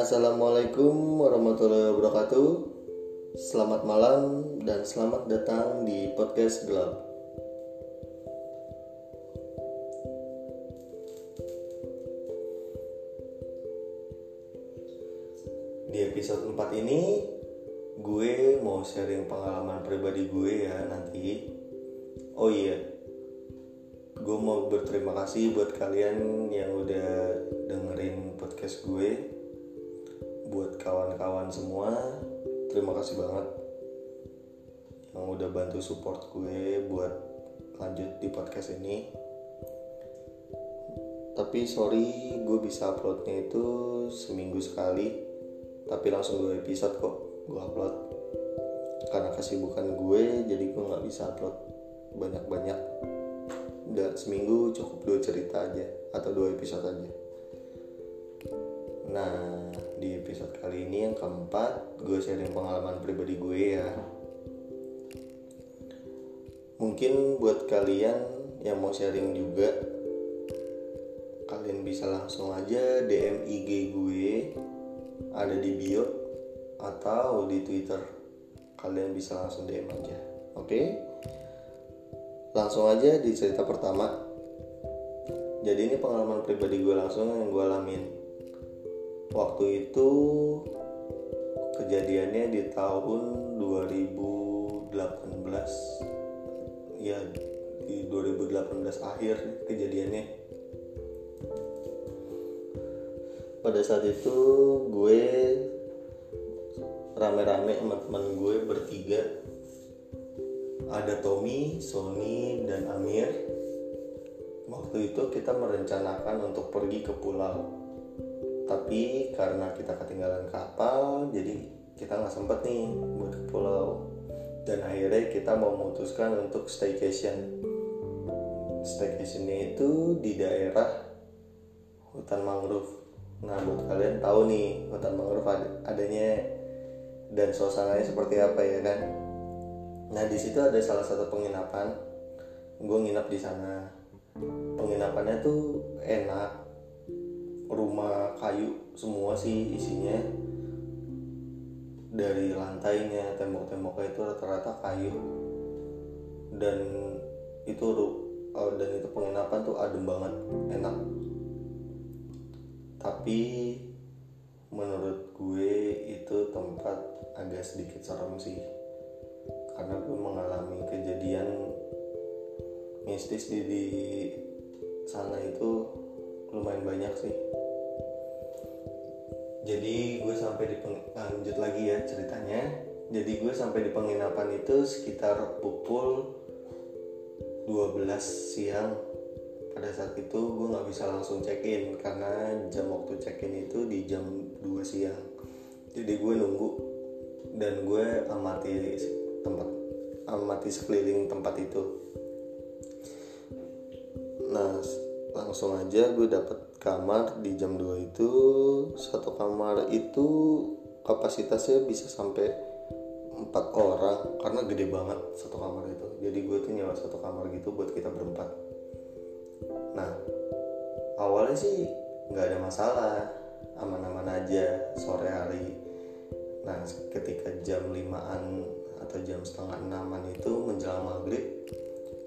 Assalamualaikum warahmatullahi wabarakatuh. Selamat malam dan selamat datang di podcast gelap. Di episode 4 ini Gue mau sharing pengalaman pribadi gue ya nanti. Oh iya Gue mau berterima kasih buat kalian yang udah dengerin podcast gue buat kawan-kawan semua terima kasih banget yang udah bantu support gue buat lanjut di podcast ini. Tapi sorry gue bisa uploadnya itu seminggu sekali tapi langsung dua episode kok gue upload. Karena kesibukan gue jadi gue nggak bisa upload banyak-banyak. Udah seminggu cukup dua cerita aja atau dua episode aja Nah, di episode kali ini yang keempat, gue sharing pengalaman pribadi gue ya. Mungkin buat kalian yang mau sharing juga, kalian bisa langsung aja DM IG gue, ada di bio, atau di Twitter. Kalian bisa langsung DM aja, oke? Langsung aja di cerita pertama. Jadi ini pengalaman pribadi gue langsung yang gue alamin waktu itu kejadiannya di tahun 2018 ya di 2018 akhir kejadiannya. Pada saat itu gue rame-rame sama teman gue bertiga. Ada Tommy, Sony, dan Amir. Waktu itu kita merencanakan untuk pergi ke pulau tapi karena kita ketinggalan kapal jadi kita nggak sempet nih buat ke pulau. Dan akhirnya kita memutuskan untuk staycation. Staycationnya itu di daerah hutan mangrove. Nah buat kalian tahu nih hutan mangrove adanya dan suasananya seperti apa ya kan? Nah di situ ada salah satu penginapan. Gue nginap di sana. Penginapannya tuh enak rumah kayu semua sih isinya. Dari lantainya tembok-temboknya itu rata-rata kayu. Dan itu uh, dan itu penginapan tuh adem banget enak. Tapi menurut gue itu tempat agak sedikit serem sih. Karena gue mengalami kejadian mistis di, di sana itu lumayan banyak sih jadi gue sampai di peng, lanjut lagi ya ceritanya. Jadi gue sampai di penginapan itu sekitar pukul 12 siang. Pada saat itu gue nggak bisa langsung check in karena jam waktu check in itu di jam 2 siang. Jadi gue nunggu dan gue amati tempat amati sekeliling tempat itu. Nah langsung aja gue dapet kamar di jam 2 itu satu kamar itu kapasitasnya bisa sampai empat orang karena gede banget satu kamar itu. Jadi gue tuh nyewa satu kamar gitu buat kita berempat. Nah awalnya sih nggak ada masalah aman-aman aja sore hari. Nah ketika jam limaan atau jam setengah enaman itu menjelang maghrib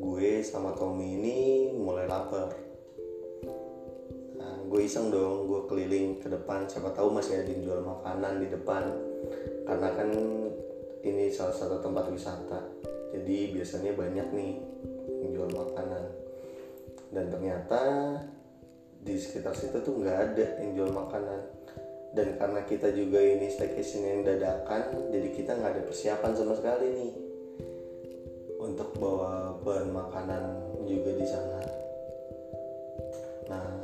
gue sama Tommy ini mulai lapar gue iseng dong gue keliling ke depan. Siapa tahu masih ada yang jual makanan di depan. Karena kan ini salah satu tempat wisata. Jadi biasanya banyak nih yang jual makanan. Dan ternyata di sekitar situ tuh nggak ada yang jual makanan. Dan karena kita juga ini staycation yang dadakan jadi kita nggak ada persiapan sama sekali nih untuk bawa bahan makanan juga di sana. Nah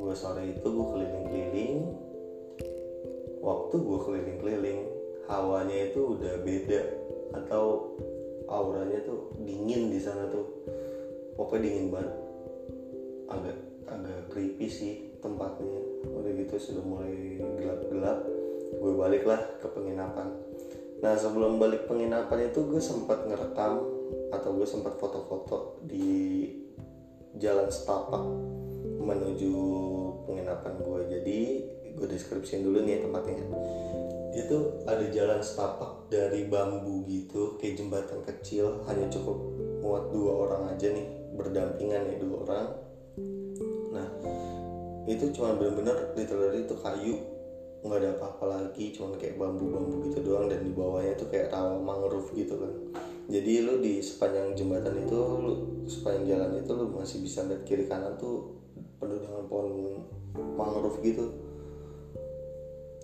gue sore itu gue keliling-keliling. Waktu gue keliling-keliling hawanya itu udah beda atau auranya tuh dingin di sana tuh. Pokoknya dingin banget. Agak agak creepy sih tempatnya. Udah gitu sudah mulai gelap-gelap gue baliklah ke penginapan. Nah sebelum balik penginapan itu gue sempat ngerekam atau gue sempat foto-foto di jalan setapak menuju penginapan gue jadi gue deskripsiin dulu nih ya tempatnya. Dia tuh ada jalan setapak dari bambu gitu kayak jembatan kecil. Hanya cukup muat dua orang aja nih berdampingan ya dua orang. Nah itu cuma bener-bener literally itu kayu. Nggak ada apa-apa lagi cuman kayak bambu-bambu gitu doang. Dan di bawahnya tuh kayak rawa mangrove gitu kan. Jadi lu di sepanjang jembatan itu lu sepanjang jalan itu lu masih bisa lihat kiri kanan tuh penuh dengan pohon mangrove gitu.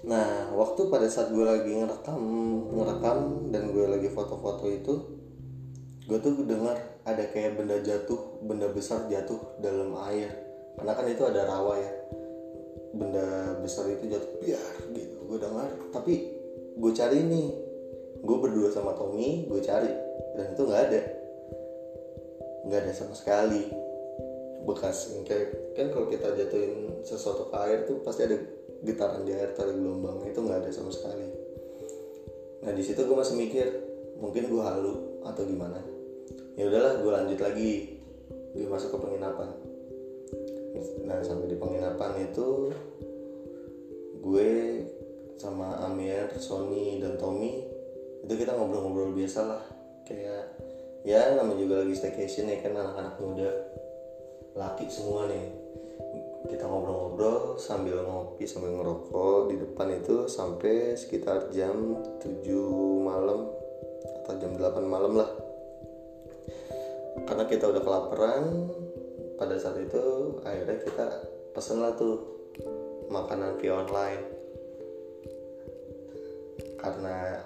Nah, waktu pada saat gue lagi ngerekam, ngerekam dan gue lagi foto-foto itu, gue tuh dengar ada kayak benda jatuh, benda besar jatuh dalam air. Karena kan itu ada rawa ya, benda besar itu jatuh biar gitu. Gue dengar, tapi gue cari nih, gue berdua sama Tommy, gue cari. Dan itu nggak ada, nggak ada sama sekali bekas kayak kan kalau kita jatuhin sesuatu ke air tuh pasti ada getaran di air tarik gelombang itu nggak ada sama sekali. Nah di situ gue masih mikir mungkin gue halu atau gimana? Ya udahlah gue lanjut lagi. Gue masuk ke penginapan. Nah sampai di penginapan itu gue sama Amir, Sony dan Tommy itu kita ngobrol-ngobrol biasa lah. Kayak ya namanya juga lagi staycation ya kan anak-anak muda laki semua nih. Kita ngobrol-ngobrol sambil ngopi sambil ngerokok di depan itu sampai sekitar jam 7 malam atau jam 8 malam lah. Karena kita udah kelaparan pada saat itu akhirnya kita pesen lah tuh makanan via online. Karena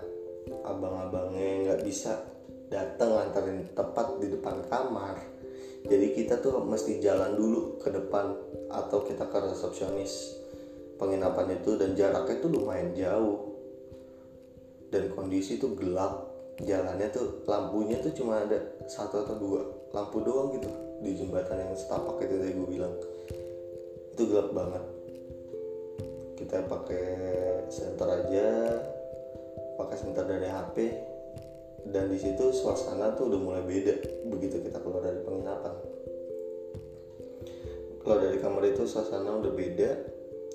abang-abangnya nggak bisa datang antarin tepat di depan kamar jadi kita tuh mesti jalan dulu ke depan atau kita ke resepsionis. Penginapan itu dan jaraknya tuh lumayan jauh. Dan kondisi tuh gelap. Jalannya tuh lampunya tuh cuma ada satu atau dua lampu doang gitu. Di jembatan yang setapak itu tadi gue bilang. Itu gelap banget. Kita pakai senter aja pakai senter dari HP dan di situ suasana tuh udah mulai beda begitu kita keluar dari penginapan. Kalau dari kamar itu suasana udah beda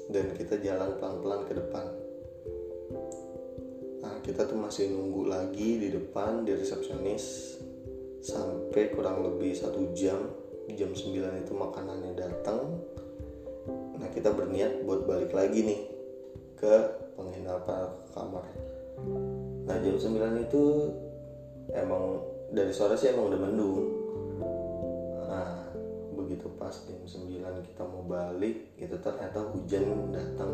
dan kita jalan pelan-pelan ke depan. Nah kita tuh masih nunggu lagi di depan di resepsionis sampai kurang lebih satu jam jam 9 itu makanannya datang nah kita berniat buat balik lagi nih ke penginapan kamar. Nah jam 9 itu emang dari sore sih emang udah mendung. Nah begitu pas jam 9 kita mau balik itu ternyata hujan datang.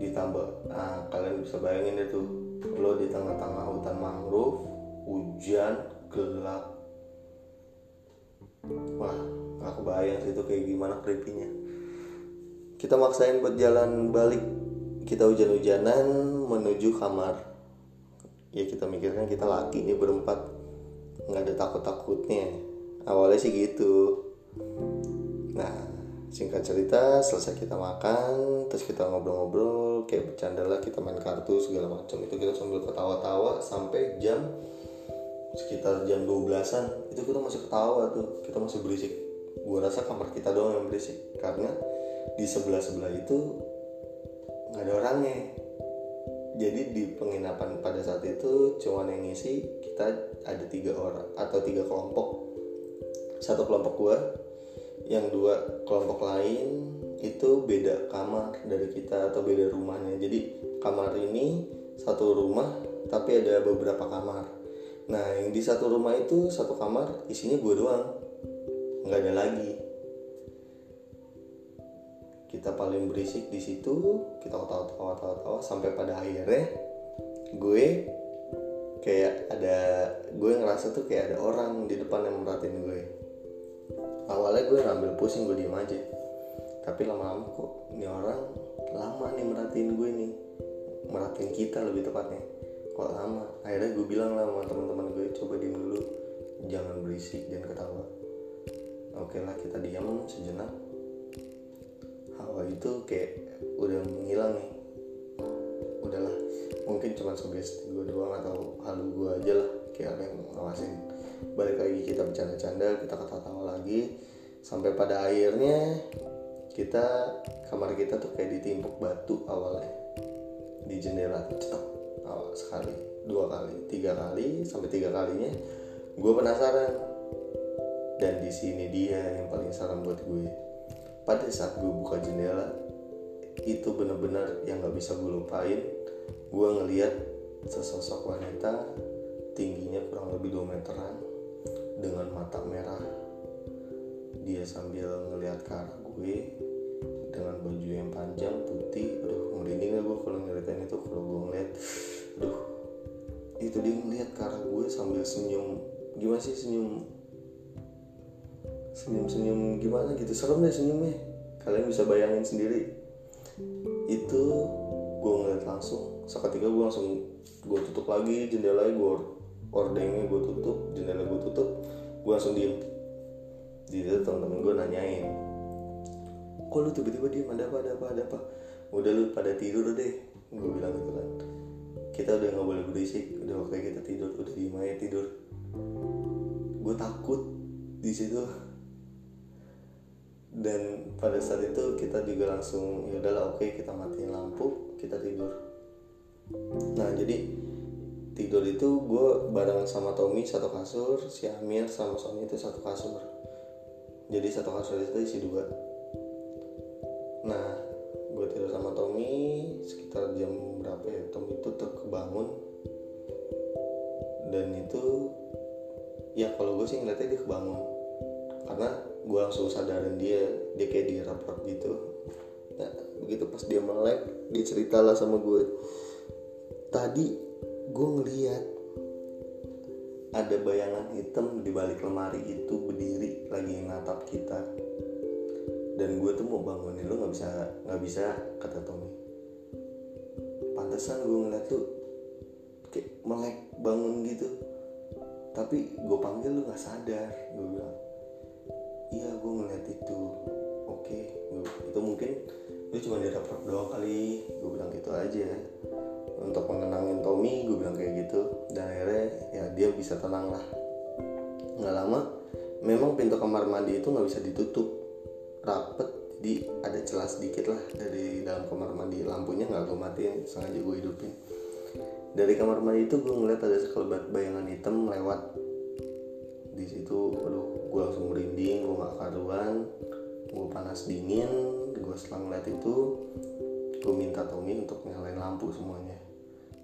Ditambah nah kalian bisa bayangin tuh lo di tengah-tengah hutan mangrove hujan gelap. Wah gak kebayang sih itu kayak gimana creepy kita maksain buat jalan balik. Kita hujan-hujanan menuju kamar ya kita mikirkan kita laki nih berempat. Nggak ada takut takutnya awalnya sih gitu. Nah singkat cerita selesai kita makan terus kita ngobrol-ngobrol kayak bercanda lah kita main kartu segala macam. Itu kita sambil ketawa-tawa sampai jam sekitar jam 12an itu kita masih ketawa tuh. Kita masih berisik. Gua rasa kamar kita doang yang berisik. Karena di sebelah sebelah itu nggak ada orangnya jadi di penginapan pada saat itu cuman yang ngisi kita ada tiga orang atau tiga kelompok. Satu kelompok gua yang dua kelompok lain itu beda kamar dari kita atau beda rumahnya. Jadi kamar ini satu rumah tapi ada beberapa kamar. Nah yang di satu rumah itu satu kamar isinya gue doang. Nggak ada lagi kita paling berisik di situ kita tawa-tawa tawa-tawa sampai pada akhirnya gue kayak ada gue ngerasa tuh kayak ada orang di depan yang merhatiin gue. Awalnya gue ngambil pusing gue diem aja. Tapi lama-lama kok ini orang lama nih merhatiin gue nih. Merhatiin kita lebih tepatnya. Kok lama? Akhirnya gue bilang lah sama teman-teman gue coba diem dulu. Jangan berisik jangan ketawa. Oke lah kita diam sejenak hawa itu kayak udah menghilang nih. Udahlah mungkin cuma sugesti gue doang atau halu gue aja lah kayak yang ngawasin. Balik lagi kita bercanda-canda kita ketawa-tawa lagi sampai pada akhirnya kita kamar kita tuh kayak ditimpuk batu awalnya. Di jendela tuh cetok awal sekali dua kali tiga kali sampai tiga kalinya gue penasaran. Dan di sini dia yang paling salam buat gue pada saat gue buka jendela itu bener-bener yang nggak bisa gue lupain. Gue ngeliat sesosok wanita tingginya kurang lebih 2 meteran dengan mata merah. Dia sambil ngeliat ke arah gue dengan baju yang panjang putih. Aduh merinding gue kalau ngeliatin itu. Kalau gue ngeliat aduh. Itu dia ngeliat ke arah gue sambil senyum. Gimana sih senyum senyum-senyum gimana gitu serem deh senyumnya. Kalian bisa bayangin sendiri. Itu gue ngeliat langsung seketika gue langsung gue tutup lagi jendelanya gue ordengnya gue tutup jendela gue tutup gue langsung diem. Di situ teman-teman gue nanyain kok lu tiba-tiba diem? Ada apa? Ada apa? Ada apa? Udah lu pada tidur deh gue bilang gitu kan. Kita udah nggak boleh berisik udah waktunya kita tidur udah diem aja tidur. Gue takut di situ dan pada saat itu kita juga langsung ya udahlah oke kita matiin lampu kita tidur. Nah jadi tidur itu gue bareng sama Tommy satu kasur si Amir sama Sony itu satu kasur. Jadi satu kasur itu isi dua. Nah gue tidur sama Tommy sekitar jam berapa ya Tommy itu terkebangun dan itu ya kalau gue sih ngeliatnya dia kebangun. Karena gue langsung sadarin dia dia kayak di raport gitu. Nah begitu pas dia melek dia ceritalah sama gue tadi gue ngeliat ada bayangan hitam di balik lemari itu berdiri lagi natap kita. Dan gue tuh mau bangunin lu nggak bisa nggak bisa kata Tommy. Pantesan gue ngeliat tuh kayak melek bangun gitu. Tapi gue panggil lu nggak sadar gue bilang cuma dirapor doang kali. Gue bilang gitu aja. Untuk menenangin Tommy gue bilang kayak gitu. Dan akhirnya ya dia bisa tenang lah. Nggak lama memang pintu kamar mandi itu nggak bisa ditutup. Rapet jadi ada celah sedikit lah dari dalam kamar mandi. Lampunya nggak gue matiin sengaja gue hidupin. Dari kamar mandi itu gue ngeliat ada sekelebat bayangan hitam lewat. Di situ aduh gue langsung merinding gue gak karuan gue panas dingin gue setelah ngeliat itu gue minta Tommy untuk nyalain lampu semuanya.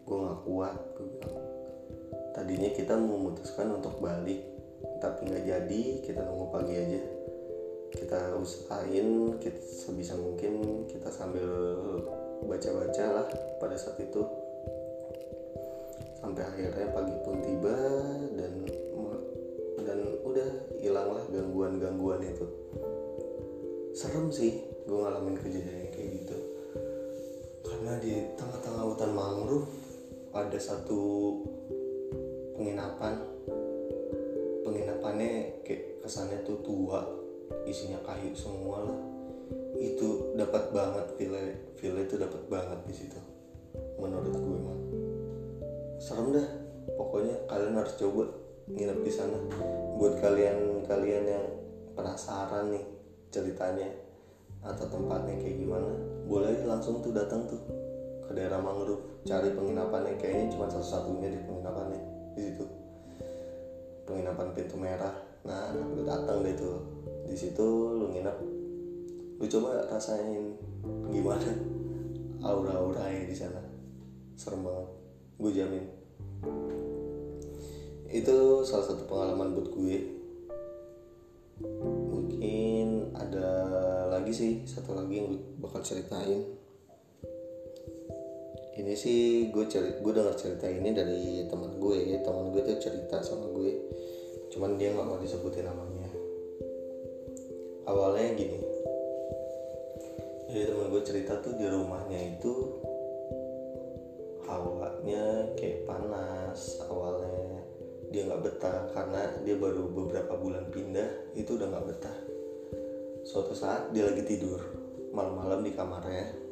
Gue gak kuat gue bilang tadinya kita memutuskan untuk balik tapi nggak jadi kita nunggu pagi aja. Kita usahain kita sebisa mungkin kita sambil baca-baca lah pada saat itu. Sampai akhirnya pagi pun tiba dan dan udah hilanglah gangguan-gangguan itu. Serem sih gue ngalamin kejadian kayak gitu. Karena di tengah-tengah hutan mangrove ada satu penginapan. Penginapannya kayak kesannya tuh tua isinya kayu semua lah. Itu dapat banget villa villa itu dapat banget di situ menurut gue mah serem dah pokoknya kalian harus coba nginep di sana. Buat kalian kalian yang penasaran nih ceritanya atau tempatnya kayak gimana? Boleh langsung tuh datang tuh ke daerah mangrove cari penginapannya. Kayaknya cuma satu-satunya di penginapannya di situ. Penginapan pintu merah. Nah lu datang deh tuh. Di situ lu nginep. Lu coba rasain gimana aura-auranya di sana. Serem banget. Gue jamin. Itu salah satu pengalaman buat gue. Mungkin ada lagi sih satu lagi yang bakal ceritain. Ini sih gue cerit gue dengar cerita ini dari teman gue teman gue tuh cerita sama gue cuman dia nggak mau disebutin namanya. Awalnya gini jadi teman gue cerita tuh di rumahnya itu hawanya kayak panas awalnya dia nggak betah karena dia baru beberapa bulan pindah itu udah nggak betah suatu saat dia lagi tidur malam-malam di kamarnya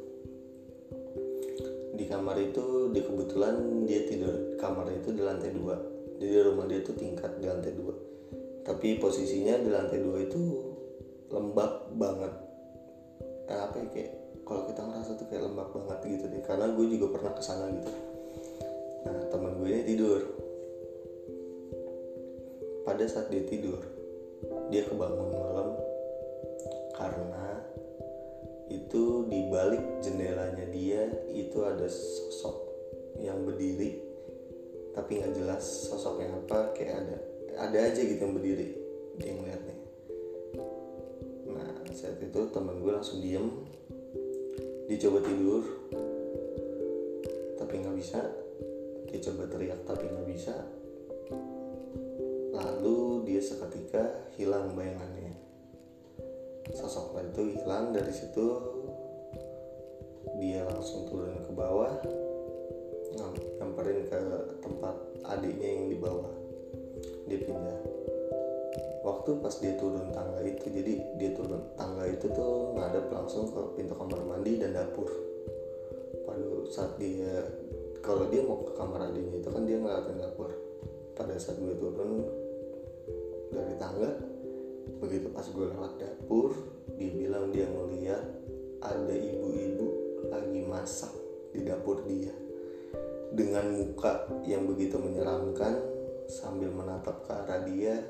di kamar itu di kebetulan dia tidur kamar itu di lantai dua. Jadi rumah dia tuh tingkat di lantai dua. Tapi posisinya di lantai dua itu lembab banget. Apa ya kayak kalau kita ngerasa tuh kayak lembab banget gitu deh. Karena gue juga pernah ke sana gitu. Nah teman gue ini tidur. Pada saat dia tidur dia kebangun malam balik jendelanya dia itu ada sosok yang berdiri tapi nggak jelas sosoknya apa kayak ada ada aja gitu yang berdiri dia ngeliatnya. Nah saat itu teman gue langsung diem dia coba tidur tapi nggak bisa. Dia coba teriak tapi nggak bisa. Lalu dia seketika hilang bayangannya. Sosok itu hilang dari situ dia langsung turun ke bawah nyamperin ke tempat adiknya yang di bawah. Dia pindah. Waktu pas dia turun tangga itu jadi dia turun tangga itu tuh ngadep langsung ke pintu kamar mandi dan dapur. Pada saat dia kalau dia mau ke kamar adiknya itu kan dia ngeliatin dapur. Pada saat gue turun dari tangga begitu pas gue lewat dapur dia bilang dia ngeliat ada lagi masak di dapur dia. Dengan muka yang begitu menyeramkan sambil menatap ke arah dia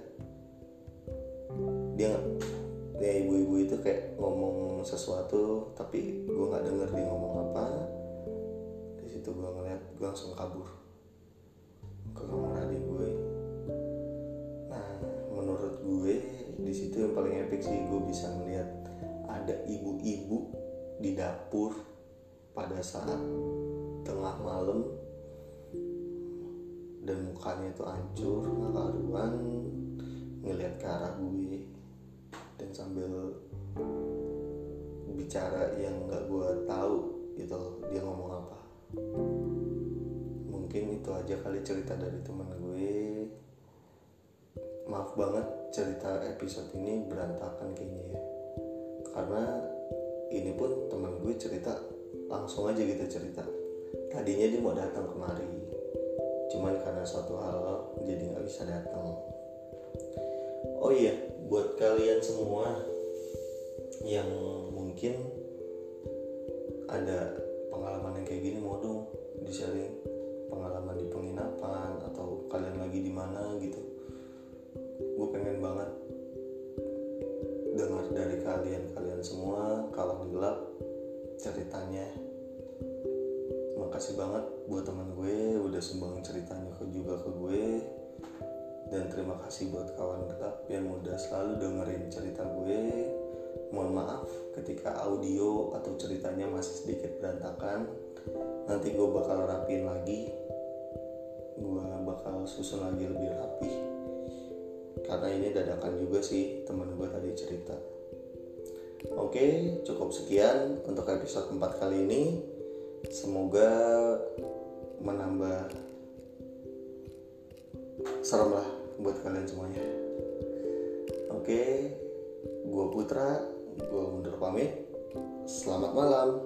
dia ya ibu-ibu itu kayak ngomong sesuatu tapi gue nggak denger dia ngomong apa. Di situ gue ngeliat gue langsung kabur ke kamar adik gue nah menurut gue di situ yang paling epic sih gue bisa melihat ada ibu-ibu di dapur pada saat tengah malam dan mukanya itu hancur nggak karuan ngelihat ke arah gue dan sambil bicara yang nggak gue tahu gitu dia ngomong apa. Mungkin itu aja kali cerita dari teman gue. Maaf banget cerita episode ini berantakan kayaknya ya. Karena ini pun teman gue cerita langsung aja gitu cerita. Tadinya dia mau datang kemari cuman karena suatu hal jadi nggak bisa datang. Oh iya buat kalian semua yang mungkin ada pengalaman yang kayak gini mau dong di sharing pengalaman di penginapan atau kalian lagi di mana gitu. Gue pengen banget dengar dari kalian kalian semua kalau gelap ceritanya. Makasih banget buat teman gue udah sumbang ceritanya ke juga ke gue. Dan terima kasih buat kawan gelap yang udah selalu dengerin cerita gue. Mohon maaf ketika audio atau ceritanya masih sedikit berantakan. Nanti gue bakal rapiin lagi. Gue bakal susun lagi lebih rapi. Karena ini dadakan juga sih temen gue tadi cerita oke cukup sekian untuk episode 4 kali ini. Semoga menambah serem lah buat kalian semuanya. Oke gue Putra gue mundur pamit. Selamat malam